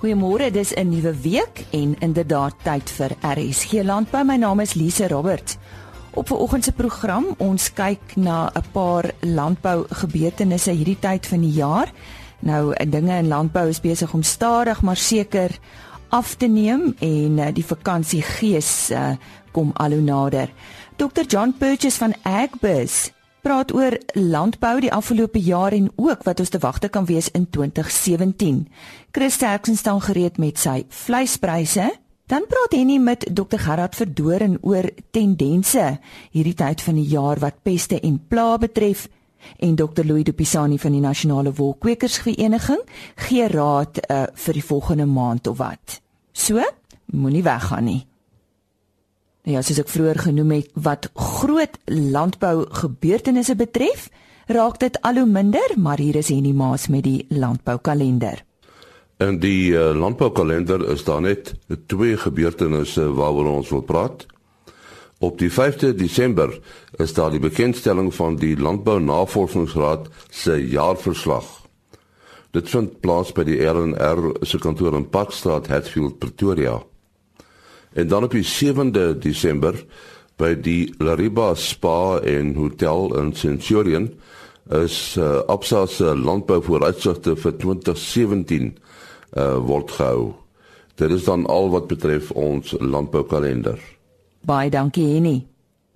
Goeiemôre, dis 'n nuwe week en inderdaad tyd vir RSG Landbou. My naam is Lise Roberts. Op vanoggend se program, ons kyk na 'n paar landbou gebeurtenisse hierdie tyd van die jaar. Nou, dinge in landbou is besig om stadig maar seker af te neem en eh, die vakansiegees uh, kom al hoe nader. Dr John Purchase van Agbiz praat oor landbou die afgelope jaar en ook wat ons te wagte kan wees in 2017. Chris Terksen staan gereed met sy vleispryse. Dan praat Henny met Dr Gerard Verdoren oor tendense hierdie tyd van die jaar wat peste en pla betref en Dr Louis de Pisani van die Nasionale Wolkwekersvereniging gee raad uh, vir die volgende maand of wat. So, moenie weggaan nie. Nou ja, soos ek vroeër genoem het, wat groot landbou gebeurtenisse betref, raak dit al hoe minder, maar hier is Henny Maas met die landboukalender. En die uh, landboukalender is daar net twee gebeurtenisse waaroor ons wil praat. Op die 5de Desember is daar die bekendstelling van die Landbou Navorsingsraad se jaarverslag. Dit vind plaas by die RNR se kantoor in Parkstraat, Hatfield, Pretoria. En dan op die 7de Desember by die Lariba Spa en Hotel in Centurion is uh, Absa se landbouvooruitsigte vir 2017 uh, eh, word gehou. Dit is dan al wat betref ons landboukalender. Baie dankie Henny.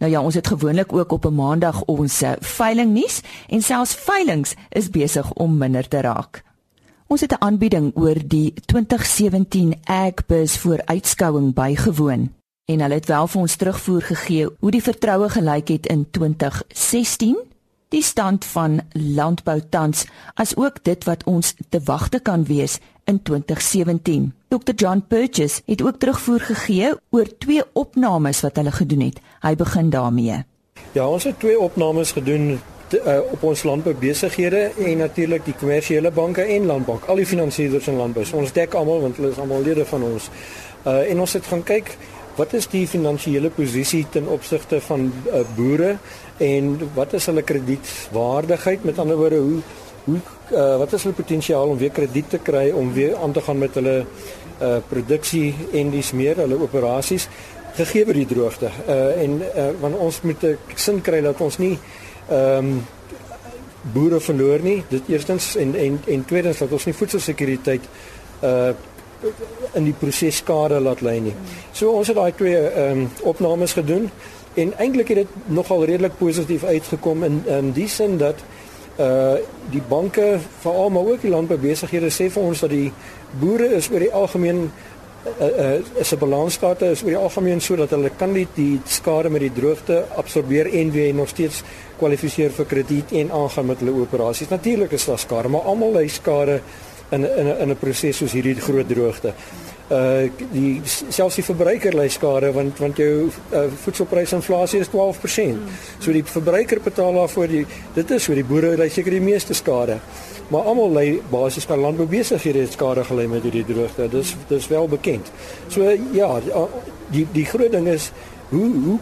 Nou ja, ons het gewoonlik ook op 'n maandag ons uh, veilingnuus en selfs veilings is besig om minder te raak. Ons het 'n aanbieding oor die 2017 Agbus vooruitskouing bygewoon en hulle het wel vir ons terugvoer gegee hoe die vertroue gelyk het in 2016, die stand van landbou tans, as ook dit wat ons te wagte kan wees in 2017. Dr John Purchase het ook terugvoer gegee oor twee opnames wat hulle gedoen het. Hy begin daarmee. Ja, ons het twee opnames gedoen uh, op ons landboubesighede en natuurlik die kommersiële banke en landbank, al die finansiëerders in landbou. Ons dek almal want hulle is almal lede van ons. Uh en ons het gaan kyk wat is die finansiële posisie ten opsigte van uh, boere en wat is hulle kredietwaardigheid? Met ander woorde, hoe hoe uh, wat is hulle potensiaal om weer krediet te kry om weer aan te gaan met hulle uh produksie en dis meer hulle operasies gegee word die droogte. Uh en uh, want ons moet 'n sin kry dat ons nie ehm um, boere verloor nie. Dit eerstens en en en tweedens dat ons nie voedselsekuriteit uh in die proses skade laat lê nie. So ons het daai twee ehm um, opnames gedoen en eintlik het dit nogal redelik positief uitgekom in in die sin dat uh die banke veral maar ook die landboubesighede sê vir ons dat die boere is oor die algemeen uh, uh, is 'n balanskaarte is oor die algemeen sodat hulle kan die, die skade met die droogte absorbeer en weer nog steeds kwalifiseer vir krediet en aangaan met hulle operasies. Natuurlik is daar skade, maar almal ly skade in in in 'n proses soos hierdie groot droogte. Uh die selfs die verbruiker ly skade want want jou uh, voedselprysinflasie is 12%. So die verbruiker betaal daarvoor die dit is so die boere ly seker die meeste skade. Maar almal ly basies van landboubesighede het skade gely met hierdie droogte. Dis dis wel bekend. So ja, die die groot ding is hoe hoe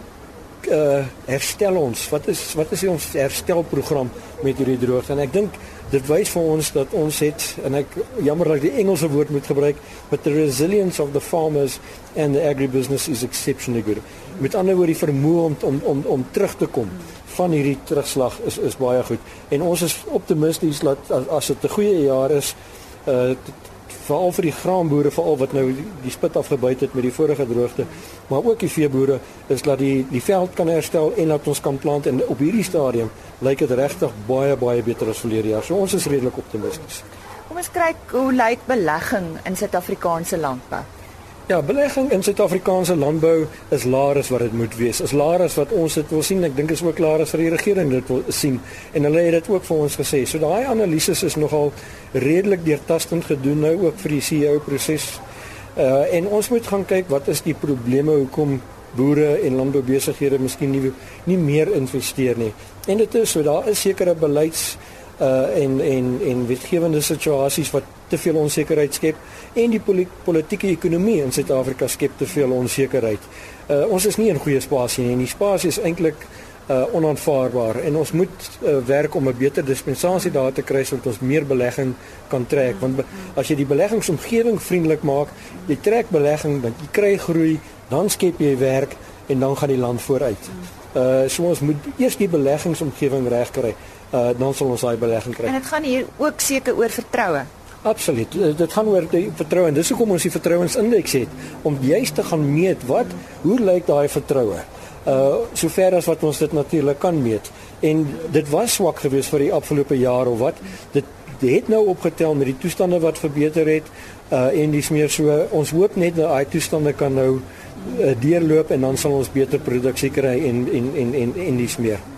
uh, herstel ons? Wat is wat is ons herstelprogram met hierdie droogte? En ek dink dit wys vir ons dat ons het en ek jammer dat ek die Engelse woord moet gebruik, but the resilience of the farmers and the agribusiness is exceptionally good. Met ander woorde die vermoë om om om om terug te kom van hierdie terugslag is is baie goed. En ons is optimisties dat as, dit 'n goeie jaar is, uh veral vir die graanboere veral wat nou die, die spit afgebyt het met die vorige droogte, maar ook die veeboere is dat die die veld kan herstel en dat ons kan plant en op hierdie stadium lyk dit regtig baie baie beter as verlede jaar. So ons is redelik optimisties. Kom ons kyk hoe lyk belegging in Suid-Afrikaanse landbou. Ja, belegging in Suid-Afrikaanse landbou is laer as wat dit moet wees. Is laer as wat ons dit wil sien. Ek dink is ook laer as vir die regering dit wil sien. En hulle het dit ook vir ons gesê. So daai analises is nogal redelik deurtastend gedoen nou ook vir die CEO proses. Uh en ons moet gaan kyk wat is die probleme hoekom boere en landboubesighede miskien nie nie meer investeer nie. En dit is so daar is sekere beleids uh en en en wetgewende situasies wat te veel onsekerheid skep en die politieke ekonomie in Suid-Afrika skep te veel onsekerheid. Uh ons is nie in goeie spasie nie en die spasie is eintlik uh onaanvaarbaar en ons moet uh, werk om 'n beter dispensasie daar te kry sodat ons meer belegging kan trek want as jy die beleggingsomgewing vriendelik maak, jy trek belegging, dan jy kry groei, dan skep jy werk en dan gaan die land vooruit. Uh so ons moet eers die beleggingsomgewing regkry, uh dan sal ons daai belegging kry. En dit gaan hier ook seker oor vertroue. Absoluut. Eh, dit gaan oor die vertroue en dis hoekom ons die vertrouensindeks het om juis te gaan meet wat hoe lyk daai vertroue. Uh sover as wat ons dit natuurlik kan meet. En dit was swak geweest vir die afgelope jaar of wat. Dit het nou opgetel met die toestande wat verbeter het uh en dis meer so ons hoop net dat daai toestande kan nou uh, deurloop en dan sal ons beter produksie kry en en en en en dis meer.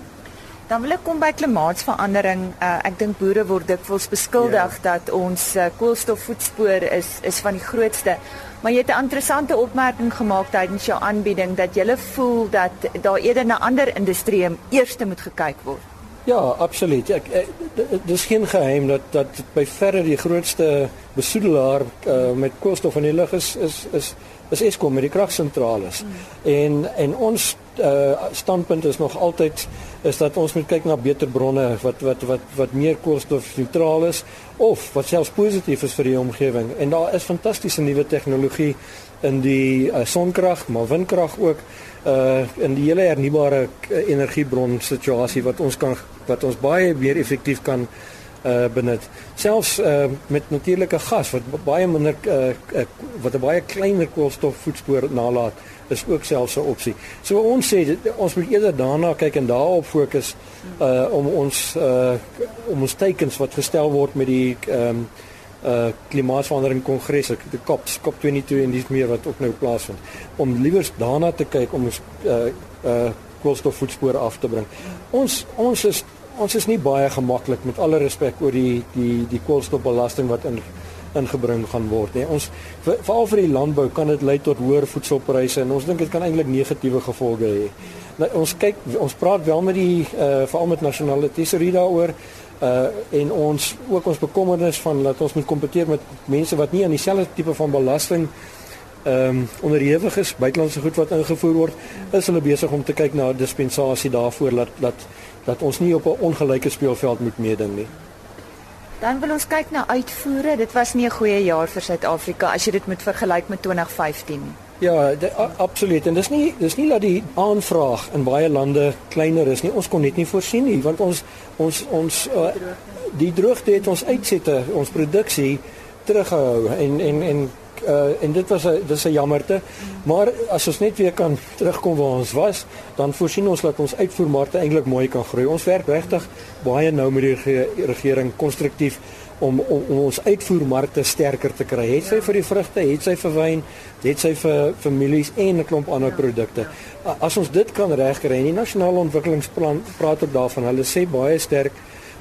Dan wil ek kom by klimaatsverandering. Uh, ek dink boere word dikwels beskuldig ja. dat ons uh, koolstofvoetspoor is is van die grootste. Maar jy het 'n interessante opmerking gemaak tydens jou aanbieding dat jy voel dat daar eerder na ander industrieë eers moet gekyk word. Ja, absoluut. Ek, ek dis geen geheim dat dat by verre die grootste besoedelaar uh, met koolstof in die lug is is is is Eskom met die kragsentrale. Mm. En en ons uh, standpunt is nog altyd is dat ons moet kyk na beter bronne wat wat wat wat meer koolstofneutraal is of wat selfs positief is vir die omgewing. En daar is fantastiese nuwe tegnologie in die uh, sonkrag, maar windkrag ook uh in die hele hernubare energiebron situasie wat ons kan wat ons baie meer effektief kan uh benut. Selfs uh met natuurlike gas wat baie minder uh, uh wat 'n baie kleiner koolstofvoetspoor nalat is ook selfs 'n opsie. So ons sê dit, ons moet eerder daarna kyk en daarop fokus uh om ons uh om ons teikens wat gestel word met die ehm um, uh klimaatsverandering kongres, die COP COP 22 en dis meer wat ook nou plaasvind om liewers daarna te kyk om ons uh uh koolstofvoetspore af te bring. Ons ons is ons is nie baie gemaklik met alle respek oor die die die koolstofbelasting wat in ingebring gaan word nie. Ons veral vir die landbou kan dit lei tot hoër voedselpryse en ons dink dit kan eintlik negatiewe gevolge hê. Nou ons kyk ons praat wel met die uh veral met nasionale tesorie daaroor uh en ons ook ons bekommernis van dat ons moet kompeteer met mense wat nie aan dieselfde tipe van belasting ehm um, onderhewig is buitelandse goed wat ingevoer word is hulle besig om te kyk na dispensasie daarvoor dat dat dat ons nie op 'n ongelyke speelveld moet meeding nie. Dan wil ons kyk na uitvoere. Dit was nie 'n goeie jaar vir Suid-Afrika as jy dit met vergelyk met 2015 nie. Ja, de, a, absoluut. En dis nie dis nie dat die aanvraag in baie lande kleiner is nie. Ons kon dit nie voorsien nie want ons ons ons uh, die droogte het ons uitsette, ons produksie teruggehou en en en uh, en dit was 'n dis 'n jammerte. Maar as ons net weer kan terugkom waar ons was, dan voorsien ons dat ons uitvoermarkte eintlik mooi kan groei. Ons werk regtig baie nou met die regering konstruktief om, om om ons uitvoermarkte sterker te kry. Het sy vir die vrugte, het sy vir wyn, het sy vir families en 'n klomp ander produkte. As ons dit kan regkry en die nasionale ontwikkelingsplan praat ook daarvan. Hulle sê baie sterk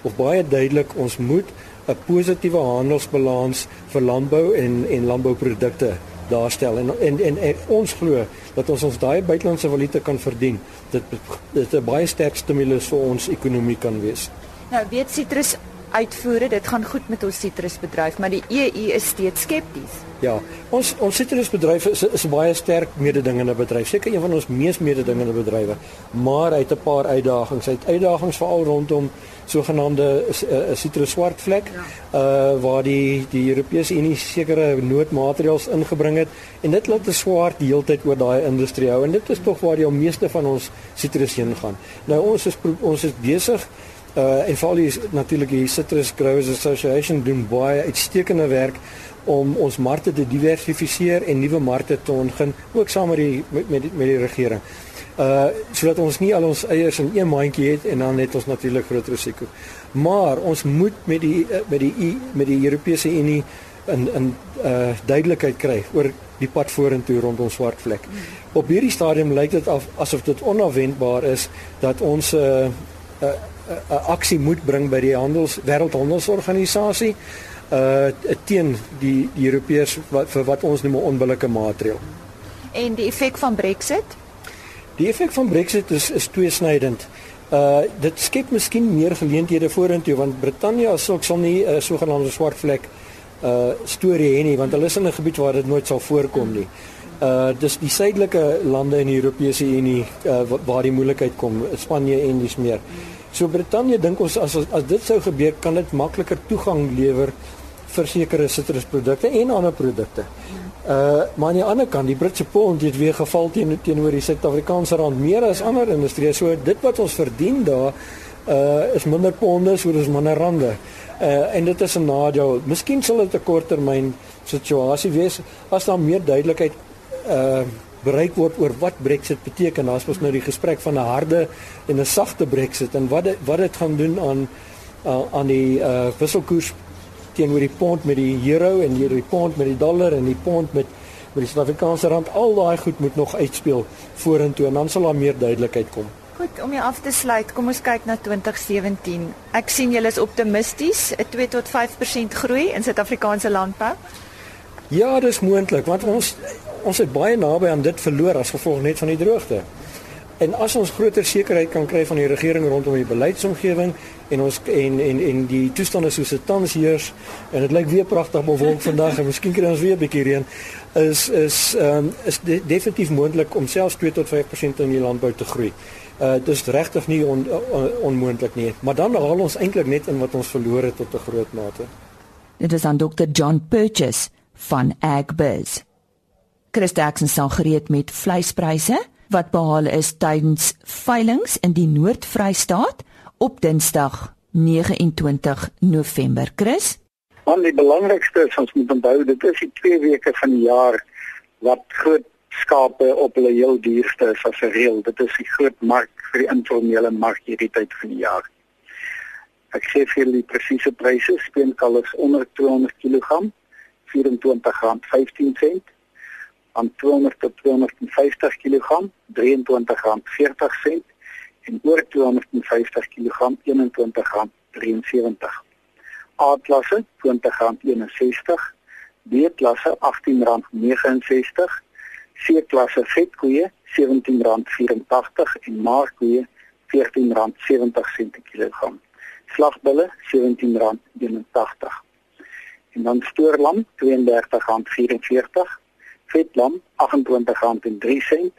of baie duidelik ons moet 'n positiewe handelsbalans vir landbou en en landbouprodukte daarstel en en en, en ons glo dat ons ons daai buitelandse valuta kan verdien. Dit dit 'n baie sterk stimulus vir ons ekonomie kan wees. Nou weet sitrus uitvoere, dit gaan goed met ons sitrusbedryf, maar die EU is steeds skepties. Ja, ons ons sitrusbedryf is, is baie sterk mededingende bedryf, seker een van ons mees mededingende bedrywe, maar hy het 'n paar uitdagings. Hy het uitdagings veral rondom sogenaamde sitrus uh, swart vlek, ja. uh waar die die Europese Unie sekere noodmateriaals ingebring het en dit laat 'n swart die hele tyd oor daai industrie hou en dit is tog waar die meeste van ons sitrus heen gaan. Nou ons is ons is besig Uh en veral is natuurlik die Citrus Growers Association doen baie uitstekende werk om ons markte te diversifiseer en nuwe markte te ontgin ook saam met die met met die, met die regering. Uh sodat ons nie al ons eiers in een mandjie het en dan het ons natuurlik groot risiko. Maar ons moet met die uh, met die met die Europese Unie in in uh duidelikheid kry oor die pad vorentoe rondom swart vlek. Op hierdie stadium lyk dit af asof dit onverwendbaar is dat ons uh, uh 'n uh, aksie moet bring by die handels wêreldhandelsorganisasie uh teen die die Europeërs wat vir wat ons noem 'n onbillike maatreël. En die effek van Brexit? Die effek van Brexit is is tweesnydend. Uh dit skep miskien meer geleenthede vorentoe want Brittanje sou sal nie 'n uh, sogenaamde swart vlek uh storie hê nie want hulle is in 'n gebied waar dit nooit sal voorkom nie. Uh dis die suidelike lande in die Europese Unie uh, waar die moeilikheid kom, Spanje en dis meer. So Brittanje dink ons as as dit sou gebeur, kan dit makliker toegang lewer vir sekere sitrusprodukte en ander produkte. Uh maar aan die ander kant, die Britse pond het weer geval teen teenoor die Suid-Afrikaanse rand meer as ander industrieë. So dit wat ons verdien daar uh is minder ponde, so dis minder rande. Uh en dit is 'n nadeel. Miskien sal dit 'n korttermyn situasie wees as daar meer duidelikheid uh bereik word oor wat Brexit beteken. Daar's mos nou die gesprek van 'n harde en 'n sagte Brexit en wat dit wat dit gaan doen aan uh, aan die uh wisselkoers teenoor die pond met die euro en die pond met die dollar en die pond met met die Suid-Afrikaanse rand. Al daai goed moet nog uitspeel vorentoe en dan sal daar meer duidelikheid kom. Goed, om jy af te sluit, kom ons kyk na 2017. Ek sien julle is optimisties, 'n 2 tot 5% groei in Suid-Afrikaanse landbou. Ja, dis moontlik want ons ons het baie naby aan dit verloor as gevolg net van die droogte. En as ons groter sekerheid kan kry van die regering rondom die beleidsomgewing en ons en en en die toestande soos dit tans heers en dit lyk weer pragtig bewolk vandag en miskien kry ons weer 'n bietjie reën is is ehm um, is de, definitief moontlik om selfs 2 tot 5% in die landbou te groei. Uh dis regtig nie on, on, onmoontlik nie, maar dan haal ons eintlik net in wat ons verloor het tot 'n groot mate. Dit is aan Dr. John Purchase van Agbiz. Chris Jackson sal gereed met vleispryse wat behaal is tydens veilinge in die Noord-Vrystaat op Dinsdag 29 November. Chris, Want die belangrikste is ons moet onthou dit is die 2 weke van die jaar wat groot skape op hulle heel duurste is as 'n reël. Dit is die groot mark vir die informele mark hierdie tyd van die jaar. Ek sê vir julle die presiese pryse, speenkalfs onder 200 kg R24.15 aan 200 tot 250 kg R23.40 en oor 250 kg R21.73. A-klasse R20.61, B-klasse R18.69, C-klasse vetkoeie R17.84 en maarkoeie R14.70 per kilogram. Slagbulle R17.81 en dan stoorlam R32.44, vetlam R28.03,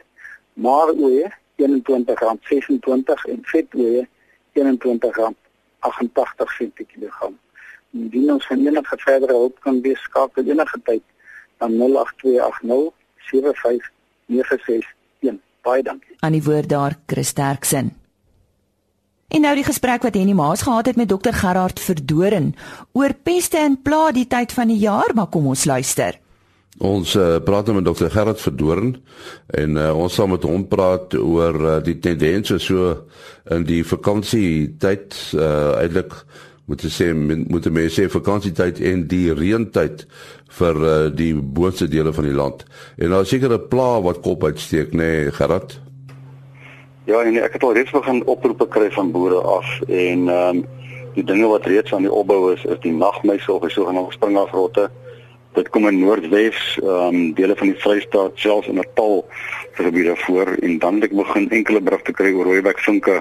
maaroeie R21.26 en vetoeie R21.88 per kilogram. Indien ons van enige verdere hulp kan wees, skakel enige tyd na 08280 75961. Baie dankie. Aan die woord daar Chris Terksen. En nou die gesprek wat Henny Maas gehad het met dokter Gerard Verdoren oor peste en pla die tyd van die jaar, maar kom ons luister. Ons uh, praat nou met dokter Gerard Verdoren en uh, ons sal met hom praat oor uh, die tendense so in die vakansietyd uh, eintlik moet jy sê moet jy sê vakansietyd en die reentyd vir uh, die boonste dele van die land. En daar seker 'n pla wat kop uitsteek nê nee, Gerard. Ja, en ek het al reeds begin oproepe kry van boere af en ehm um, die dinge wat reeds aan die opbou is is die nagmeise of die sogenaamde springafrotte. Dit kom in Noordwes, ehm um, dele van die Vrystaat, selfs in Natal gebiede voor en dan het begin enkele berigte kry oor rooibek vinke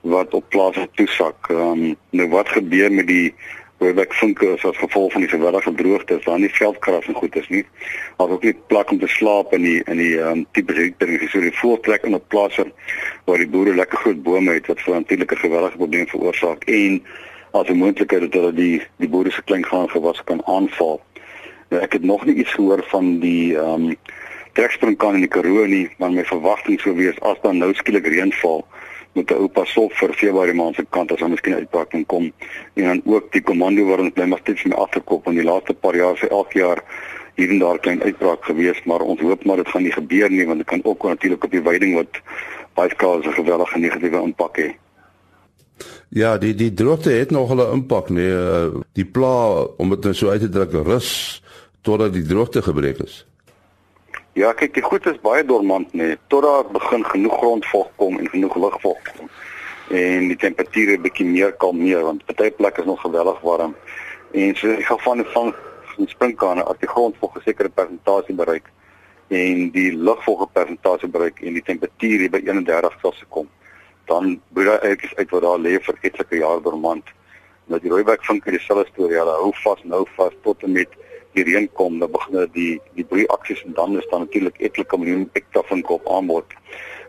wat op plase toesak. Ehm um, nou wat gebeur met die rooibek vinke as gevolg van die geweldige droogte is daar nie veldkras en goed is nie. As ook nie plek om te slaap in die in die ehm um, tipe hitte so die voortrek in 'n plase waar die boere lekker groot bome het wat vir natuurlike geweldige probleme veroorsaak en as 'n moontlikheid dat hulle die die boere se klein gaan gewas kan aanval. Nou ek het nog nie iets gehoor van die ehm um, trekspringkan in die Karoo nie, maar my verwagting sou wees as dan nou skielik reën val met 'n oupa sop vir Februarie maand se kant as ons miskien uitbraking kom en dan ook die komando wat ons bly maar steeds mee agterkop in die laaste paar jaar vir elke jaar hier en daar klein uitbraak gewees maar ons hoop maar dit gaan nie gebeur nie want dit kan ook natuurlik op die veiding wat baie skaars 'n geweldige negatiewe impak hê. Ja, die die droogte het nog 'n impak nee, die pla om dit nou so uit te druk rus totdat die droogte gebreek is. Ja, kyk, die goed is baie dormant nê, nee, tot daar begin genoeg grondvog kom en genoeg lugvog kom. En die temperature bietjie meer kalmeer want party plekke is nog geweldig warm. En so ek gaan van van springkane as die grondvog 'n sekere persentasie bereik en die lugvog 'n persentasie bereik en die temperatuur by 31 Celsius kom, dan moet daar eers uit wat daar lê vir etlike jaar dormant. Nou die rooibek vink in dieselfde storie, hulle hou vas nou vas tot en met die reën kom, dan begin die die broeiaksies en dan is daar natuurlik etlike miljoen hektar van kop aanbod.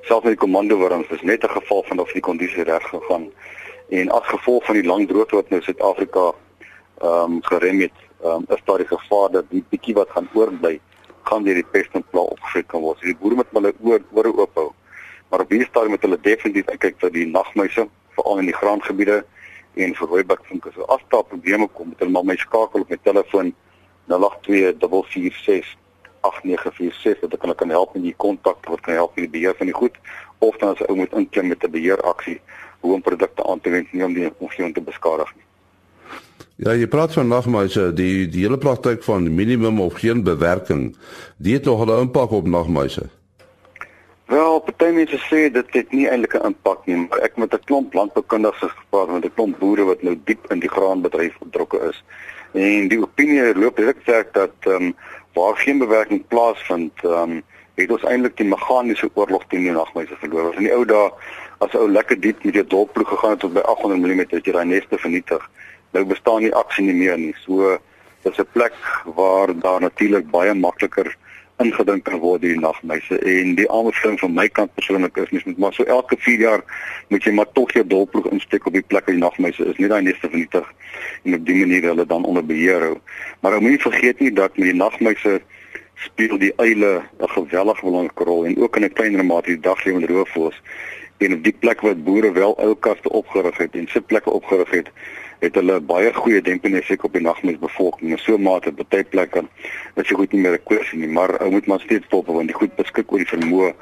Selfs met die komando wurms is net 'n geval van of die kondisie reg gegaan. En as gevolg van die lang droogte wat nou Suid-Afrika ehm um, gerem het, ehm um, is daar die gevaar dat die bietjie wat gaan oorbly, gaan deur die pest en plaag opgevreet kan word. Die boere moet hulle oor oor oop hou. Maar op hierdie stadium moet hulle definitief kyk vir die nagmuise, veral in die graangebiede en vir rooibekvinke. So as daar probleme kom, moet hulle maar my skakel op my telefoon 082 446 8946 dat ek hulle kan help met die kontak wat kan help met die beheer van die goed of dan as 'n ou moet inklim met 'n beheeraksie hoe om produkte aan te wend nie om die omgewing te beskadig nie. Ja, jy praat van nagmuise, die die hele praktyk van minimum of geen bewerking, dit het nog 'n impak op nagmuise. Wel, party mense sê dit het nie eintlik 'n impak nie, maar ek met 'n klomp landboukundiges gespreek met 'n klomp boere wat nou diep in die graanbedryf betrokke is. En die opinie loop direk sterk dat ehm um, waar geen bewerking plaasvind, ehm um, het ons eintlik die meganiese oorlog teen die nagmeise verloor. Ons in die ou dae as ou lekker diep met die dolkploeg gegaan het tot by 800 mm het jy daai neste vernietig. Nou bestaan nie aksie nie meer nie. So dis 'n plek waar daar natuurlik baie makliker ingedink kan word die nagmeise. En die aanbeveling van my kant persoonlik is mens moet maar so elke 4 jaar moet jy maar tog jou dolploeg insteek op die plek waar die nagmeise is nie daai neste vernietig en op die manier hulle dan onder beheer hou. Maar ou moenie vergeet nie dat met die nagmeise speel die eile 'n geweldig belangrike rol en ook in 'n kleiner mate die daglewende roofvoëls en op die plek wat boere wel ou kaste opgerig het en sitplekke opgerig het het hulle baie goeie demping effek op die nagmensbevolking. En so mate op baie plekke dat jy goed nie meer 'n kwessie nie, maar ou moet maar steeds dop want die goed beskik oor die vermoë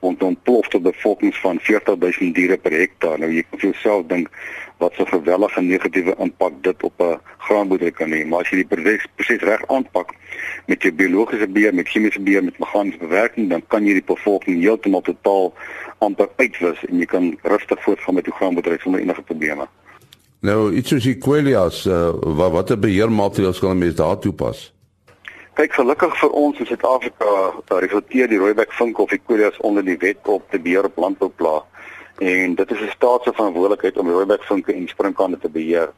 om te ontplof tot bevolkings van 40000 diere per hektaar. Nou jy kan vir jouself dink wat so 'n gewellige negatiewe impak dit op 'n graanboerdery kan hê. Maar as jy die proses proses reg aanpak met jou biologiese beheer, met chemiese beheer, met meganiese bewerking, dan kan jy die bevolking heeltemal totaal amper uitwis en jy kan rustig voortgaan met jou graanboerdery sonder enige probleme. Nou, iets soos die kwelias, uh, wat watter beheermaatreëls kan mense daar toepas? Kyk, gelukkig vir ons in Suid-Afrika, daar resulteer die rooibek vink of die kwelias onder die wet op te beheer op landboupla. En dit is 'n staatse verantwoordelikheid om rooibek vinke en sprinkane te beheer.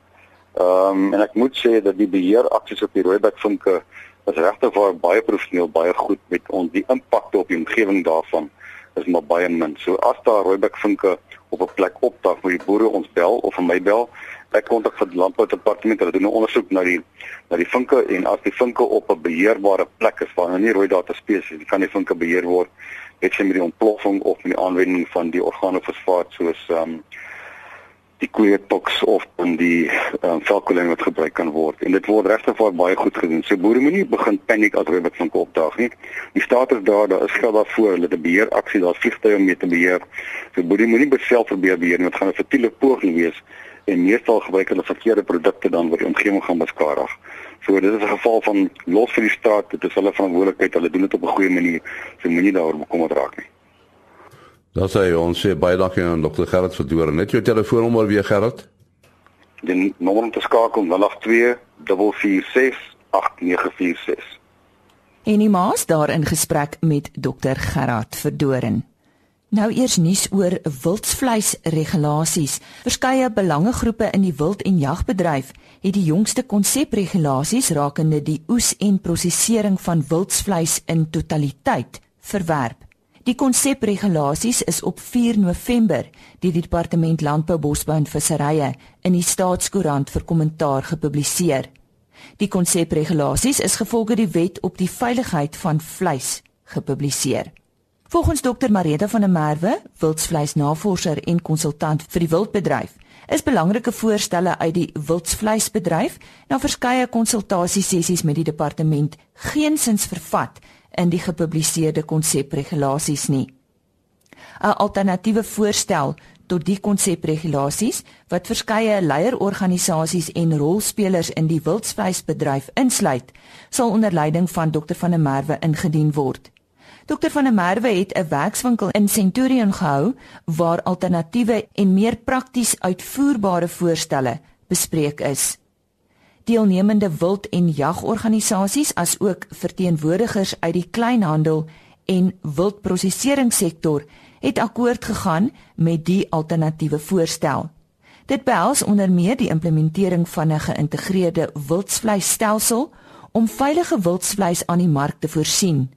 Ehm um, en ek moet sê dat die beheer aksies op die rooibek vinke is regtig waar baie professioneel, baie goed met ons die impak op die omgewing daarvan is maar baie min. So as daar rooibek vinke op 'n plek opdag, moet die boere ons bel of vir my bel ek kontak vir die landboudepartement hulle doen 'n ondersoek na die na die vinke en as die vinke op 'n beheerbare plek is waar hulle nie rooi data spesies kan die vinke beheer word het sy met die ontploffing of met die aanwending van die organofosfaat soos ehm um, die kweetox of dan die um, velkoling wat gebruik kan word en dit word regtig baie goed gedoen. So boere moenie begin paniek as hulle met vinke opdaag nie. Die staat is daar, daar is geld daarvoor. Hulle het 'n beheeraksie, daar's vliegtuie om mee te beheer. So boere moenie beself probeer beheer nie. Dit gaan 'n futiele poging wees en meestal gebruik hulle verkeerde produkte dan wat die omgewing gaan beskadig. So dit is 'n geval van los vir die staat, dit is hulle verantwoordelikheid, hulle doen dit op 'n goeie manier. So moenie daaroor bekommerd raak nie. Daar sê ons sê baie dankie aan Dr. Gerard Verdoor. Net jou telefoonnommer weer Gerard. Die nommer om te skakel 082 446 8946. En die maas daar in gesprek met Dr. Gerard Verdoren. Nou eers nuus oor wildsvleisregulasies. Verskeie belangegroepe in die wild- en jagbedryf het die jongste konsepregulasies rakende die oes en prosesering van wildsvleis in totaliteit verwerp. Die konsepregulasies is op 4 November deur die Departement Landbou, Bosbou en Visserye in die Staatskoerant vir kommentaar gepubliseer. Die konsepregulasies is gevolge die wet op die veiligheid van vleis gepubliseer. Volgens dokter Marita van der Merwe, wildsvleisnavorser en konsultant vir die wildbedryf, is belangrike voorstelle uit die wildsvleisbedryf na verskeie konsultasiesessies met die departement geensins vervat in die gepubliseerde konsepregulasies nie. 'n Alternatiewe voorstel tot die konsepregulasies wat verskeie leierorganisasies en rolspelers in die wildsvleisbedryf insluit, sal onder leiding van dokter van der Merwe ingedien word. Dokter van der Merwe het 'n werkswinkel in Centurion gehou waar alternatiewe en meer prakties uitvoerbare voorstelle bespreek is. Deelnemende wild- en jagorganisasies asook verteenwoordigers uit die kleinhandel en wildproseseringssektor het akkoord gegaan met die alternatiewe voorstel. Dit behels onder meer die implementering van 'n geïntegreerde wildsvleisstelsel om veilige wildsvleis aan die mark te voorsien.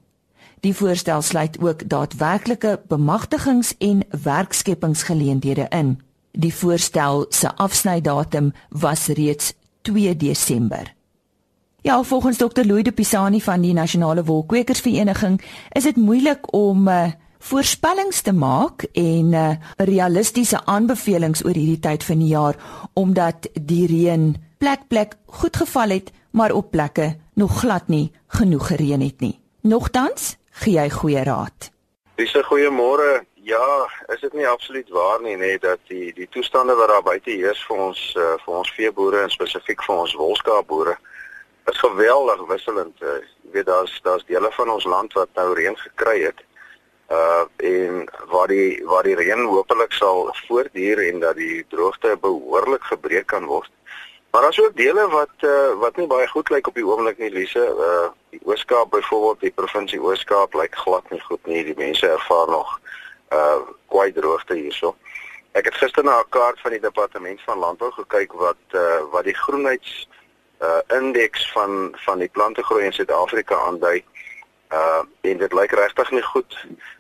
Die voorstel sluit ook daadwerklike bemagtigings- en werkskepingsgeleenthede in. Die voorstel se afsnydatum was reeds 2 Desember. Ja, volgens Dr. Louis de Pisani van die Nasionale Wolkwekersvereniging is dit moeilik om uh, voorspellings te maak en uh, realistiese aanbevelings oor hierdie tyd van die jaar omdat die reën plek plek goed geval het, maar op plekke nog glad nie genoeg gereën het nie. Nogtans gee hy goeie raad. Dis 'n goeie môre. Ja, is dit nie absoluut waar nie nê dat die die toestande wat daar buite heers vir ons uh, vir ons veeboere en spesifiek vir ons wolskaapboere is geweldig wisselend. Uh, jy weet daar's daar's dele van ons land wat nou reën gekry het. Uh en waar die waar die reën hopelik sal voortduur en dat die droogte behoorlik gebreek kan word. Maar daar's ook dele wat uh, wat nie baie goed lyk op die oomblik nie, Lise. Uh die Oos-Kaap byvoorbeeld, die provinsie Oos-Kaap lyk glad nie goed nie. Die mense ervaar nog uh kwai droogte hierso. Ek het gister na 'n kaart van die departement van landbou gekyk wat uh wat die groenheids uh indeks van van die plantegroei in Suid-Afrika aandui. Uh en dit lyk regtig nie goed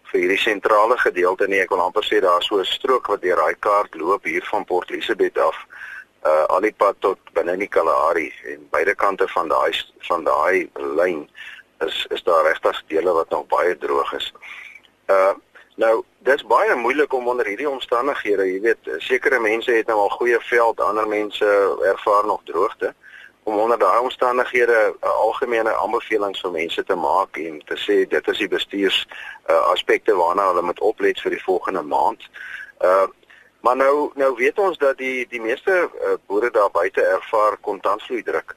vir hierdie sentrale gedeelte nie. Ek wil amper sê daar is so 'n strook wat deur daai kaart loop hier van Port Elizabeth af uh al die pad tot binne in die Kalahari en beide kante van daai van daai lyn is is daar regtig dele wat nog baie droog is. Uh nou dis baie moeilik om onder hierdie omstandighede, jy weet, sekere mense het nou al goeie veld, ander mense ervaar nog droogte om onder daai omstandighede 'n algemene aanbevelings vir mense te maak en te sê dit is die bestuurs uh, aspekte waarna hulle moet oplet vir die volgende maand. Uh Maar nou nou weet ons dat die die meeste uh, boere daar buite ervaar kontantvloei druk.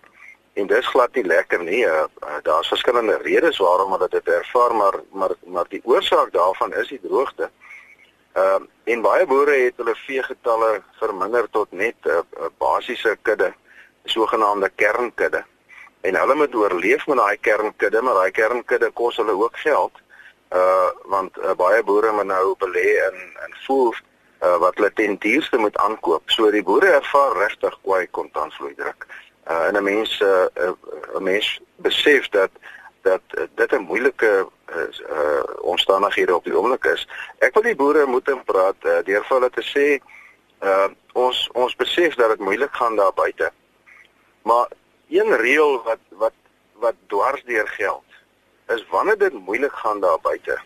En dis glad nie lekker nie. Uh, uh, Daar's verskillende redes waarom hulle dit ervaar, maar maar maar die oorsaak daarvan is die droogte. Ehm uh, en baie boere het hulle veegetalle verminder tot net 'n uh, uh, basiese kudde, sogenaamde kernkudde. En hulle moet oorleef met daai kernkudde, maar daai kernkudde kos hulle ook geld. Uh want uh, baie boere moet nou belê in in voer uh, wat hulle ten duurste moet aankoop. So die boere ervaar regtig kwai kontantvloei druk. Uh, en 'n mens 'n uh, uh, mens besef dat dat uh, dit 'n moeilike uh, uh, omstandighede op die oomblik is. Ek wil die boere moet praat uh, deur vir hulle te sê uh, ons ons besef dat dit moeilik gaan daar buite. Maar een reël wat wat wat dwars deur geld is wanneer dit moeilik gaan daar buite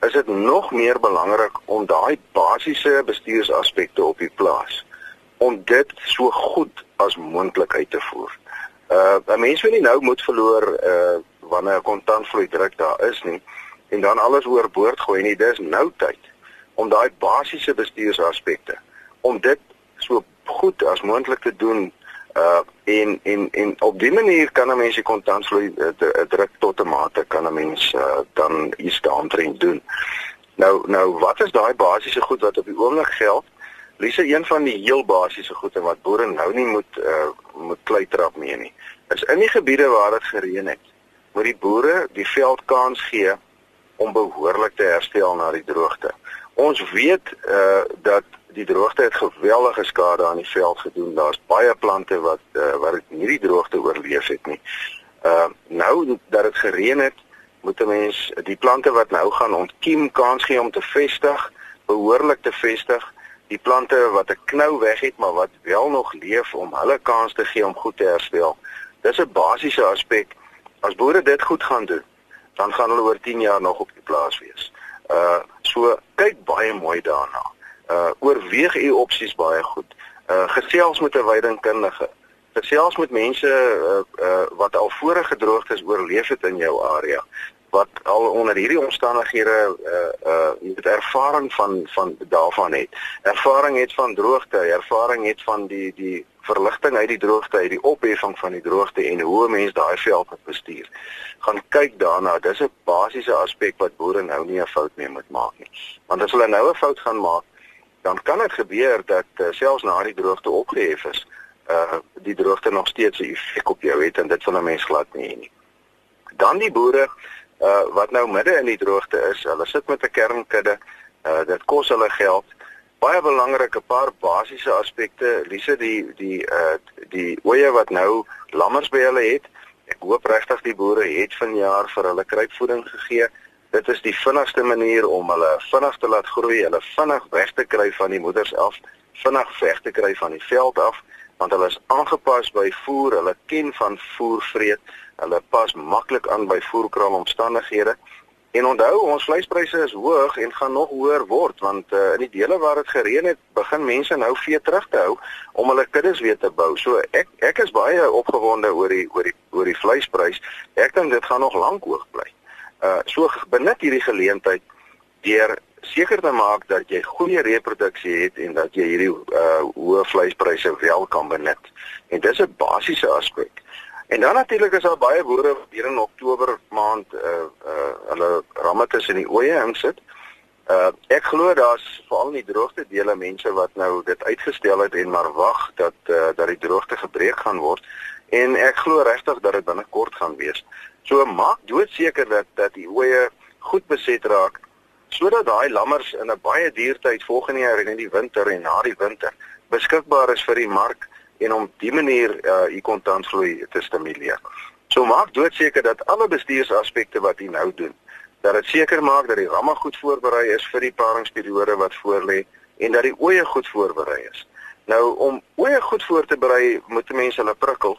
is dit nog meer belangrik om daai basiese bestuursaspekte op die plaas om dit so goed as moontlik uit te voer. Uh 'n mens wil nie nou moet verloor uh wanneer 'n kontantvloei druk daar is nie en dan alles oorboord gooi nie. Dis nou tyd om daai basiese bestuursaspekte om dit so goed as moontlik te doen uh en en en op die manier kan 'n mens die kontantvloei uh, druk tot 'n mate kan 'n mens uh, dan iets daaroor doen. Nou nou wat is daai basiese goed wat op die oomblik geld? Lise een van die heel basiese goede wat boere nou nie moet uh moet kleitrap mee nie. Is in die gebiede waar dit gereën het, moet die boere die veld kans gee om behoorlik te herstel na die droogte. Ons weet uh dat die droogte het geweldige skade aan die veld gedoen. Daar's baie plante wat uh, wat dit nie die droogte oorleef het nie. Uh nou dat dit gereën het, moet 'n mens die plante wat nou gaan ontkiem kans gee om te vestig, behoorlik te vestig. Die plante wat 'n knou weg het, maar wat wel nog leef om hulle kans te gee om goed te herstel. Dis 'n basiese aspek. As boere dit goed gaan doen, dan gaan hulle oor 10 jaar nog op die plaas wees. Uh so kyk baie mooi daarna uh oorweeg u opsies baie goed. Uh gesels met 'n weidingkundige. Gesels met mense uh uh wat al vorige droogtes oorleef het in jou area wat al onder hierdie omstandighede uh uh met ervaring van van daarvan het. Ervaring het van droogte, ervaring het van die die verligting uit die droogte, uit die opheffing van die droogte en hoe mense daai veld moet bestuur. Gaan kyk daarna. Dis 'n basiese aspek wat boere nou nie 'n fout mee moet maak nie. Want as hulle nou 'n fout gaan maak, dan kan dit gebeur dat uh, selfs na die droogte opgehef is, uh die droogte nog steeds 'n effek op jou het en dit sal 'n mens glad nie hê nie. Dan die boere uh wat nou midde in die droogte is, hulle sit met 'n kernkudde. Uh dit kos hulle geld. Baie belangrike paar basiese aspekte, Lise die die uh die oeye wat nou lammers by hulle het. Ek hoop regtig die boere het vanjaar vir hulle kruipvoeding gegee. Dit is die vinnigste manier om hulle vinnig te laat groei, hulle vinnig weg te kry van die moeders af, vinnig weg te kry van die veld af, want hulle is aangepas by voer, hulle ken van voer vreet, hulle pas maklik aan by voerkraal omstandighede. En onthou, ons vleispryse is hoog en gaan nog hoër word want uh, in die dele waar dit gereën het, begin mense nou vee terug te hou om hulle kuddes weer te bou. So ek ek is baie opgewonde oor die oor die oor die vleisprys. Ek dink dit gaan nog lank hoog bly. Uh so benut hierdie geleentheid deur seker te maak dat jy goeie reproduksie het en dat jy hierdie uh hoë vleispryse wel kan benut. En dis 'n basiese aspek. En dan natuurlik is daar baie boere wat hier in Oktober maand uh uh hulle ramme tussen die oeye insit. Uh ek glo daar's veral in die droogte dele mense wat nou dit uitgestel het en maar wag dat uh dat die droogte gebreek gaan word en ek glo regtig dat dit binnekort gaan wees. So maak doodseker dat dat die oeye goed beset raak sodat daai lammers in 'n baie duur tyd volgende jaar in die winter en na die winter beskikbaar is vir die mark en om die manier uh u kontantvloei te stimuleer. So maak doodseker dat alle bestuursaspekte wat u nou doen, dat dit seker maak dat die ramme goed voorberei is vir die paringsperiode wat voorlê en dat die oeye goed voorberei is. Nou om oeye goed voor te berei, moet mense hulle prikkel.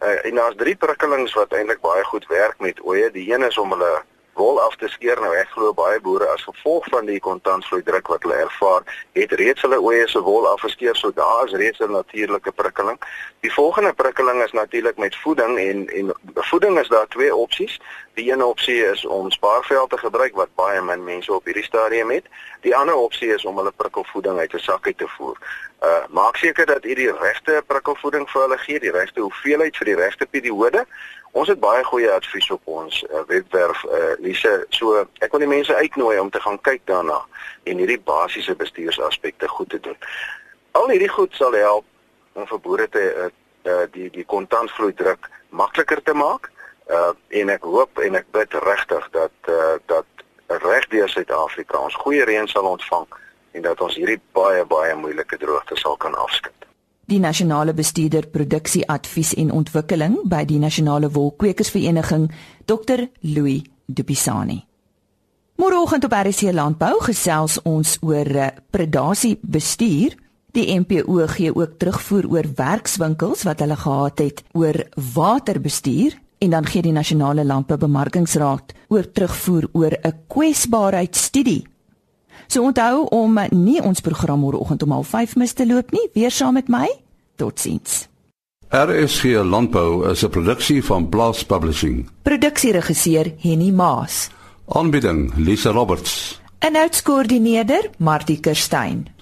Uh, en daar's drie prikkelings wat eintlik baie goed werk met oeye. Die een is om hulle wol af te skeer. Nou ek glo baie boere as gevolg van die kontantvloei druk wat hulle ervaar het reeds hulle oeye se wol afgeskeer. So daar is reeds 'n natuurlike prikkeling. Die volgende prikkeling is natuurlik met voeding en en voeding is daar twee opsies. Die een opsie is om spaarveld te gebruik wat baie min mense op hierdie stadium het. Die ander opsie is om hulle prikkelvoeding uit 'n sak uit te voer. Uh maak seker dat u die regte prikkelvoeding vir hulle gee die regte hoeveelheid vir die regte periode Ons het baie goeie advies op ons uh, webwerf uh, Lise. So ek wil die mense uitnooi om te gaan kyk daarna en hierdie basiese bestuursaspekte goed te doen. Al hierdie goed sal help om vir boere te uh, uh, die die kontantvloei druk makliker te maak. Uh, en ek hoop en ek bid regtig dat uh, dat regdeur Suid-Afrika ons goeie reën sal ontvang en dat ons hierdie baie baie moeilike droogte sal kan afskud die nasionale bestuurder produksie advies en ontwikkeling by die nasionale wolkwekersvereniging Dr Louis Dupisani. Môreoggend op RC Landbou gesels ons oor eh, predasie bestuur. Die MPO gee ook terugvoer oor werkswinkels wat hulle gehad het oor waterbestuur en dan gee die nasionale landboubemarkingsraad oor terugvoer oor 'n kwesbaarheidstudie So onthou om nie ons program môreoggend om 05:30 mis te loop nie. Weer saam met my. Totsiens. RSG Landbou is 'n produksie van Blast Publishing. Produksieregisseur Henny Maas. Aanbieding Lisa Roberts. En uitskoördineerder Martie Kerstyn.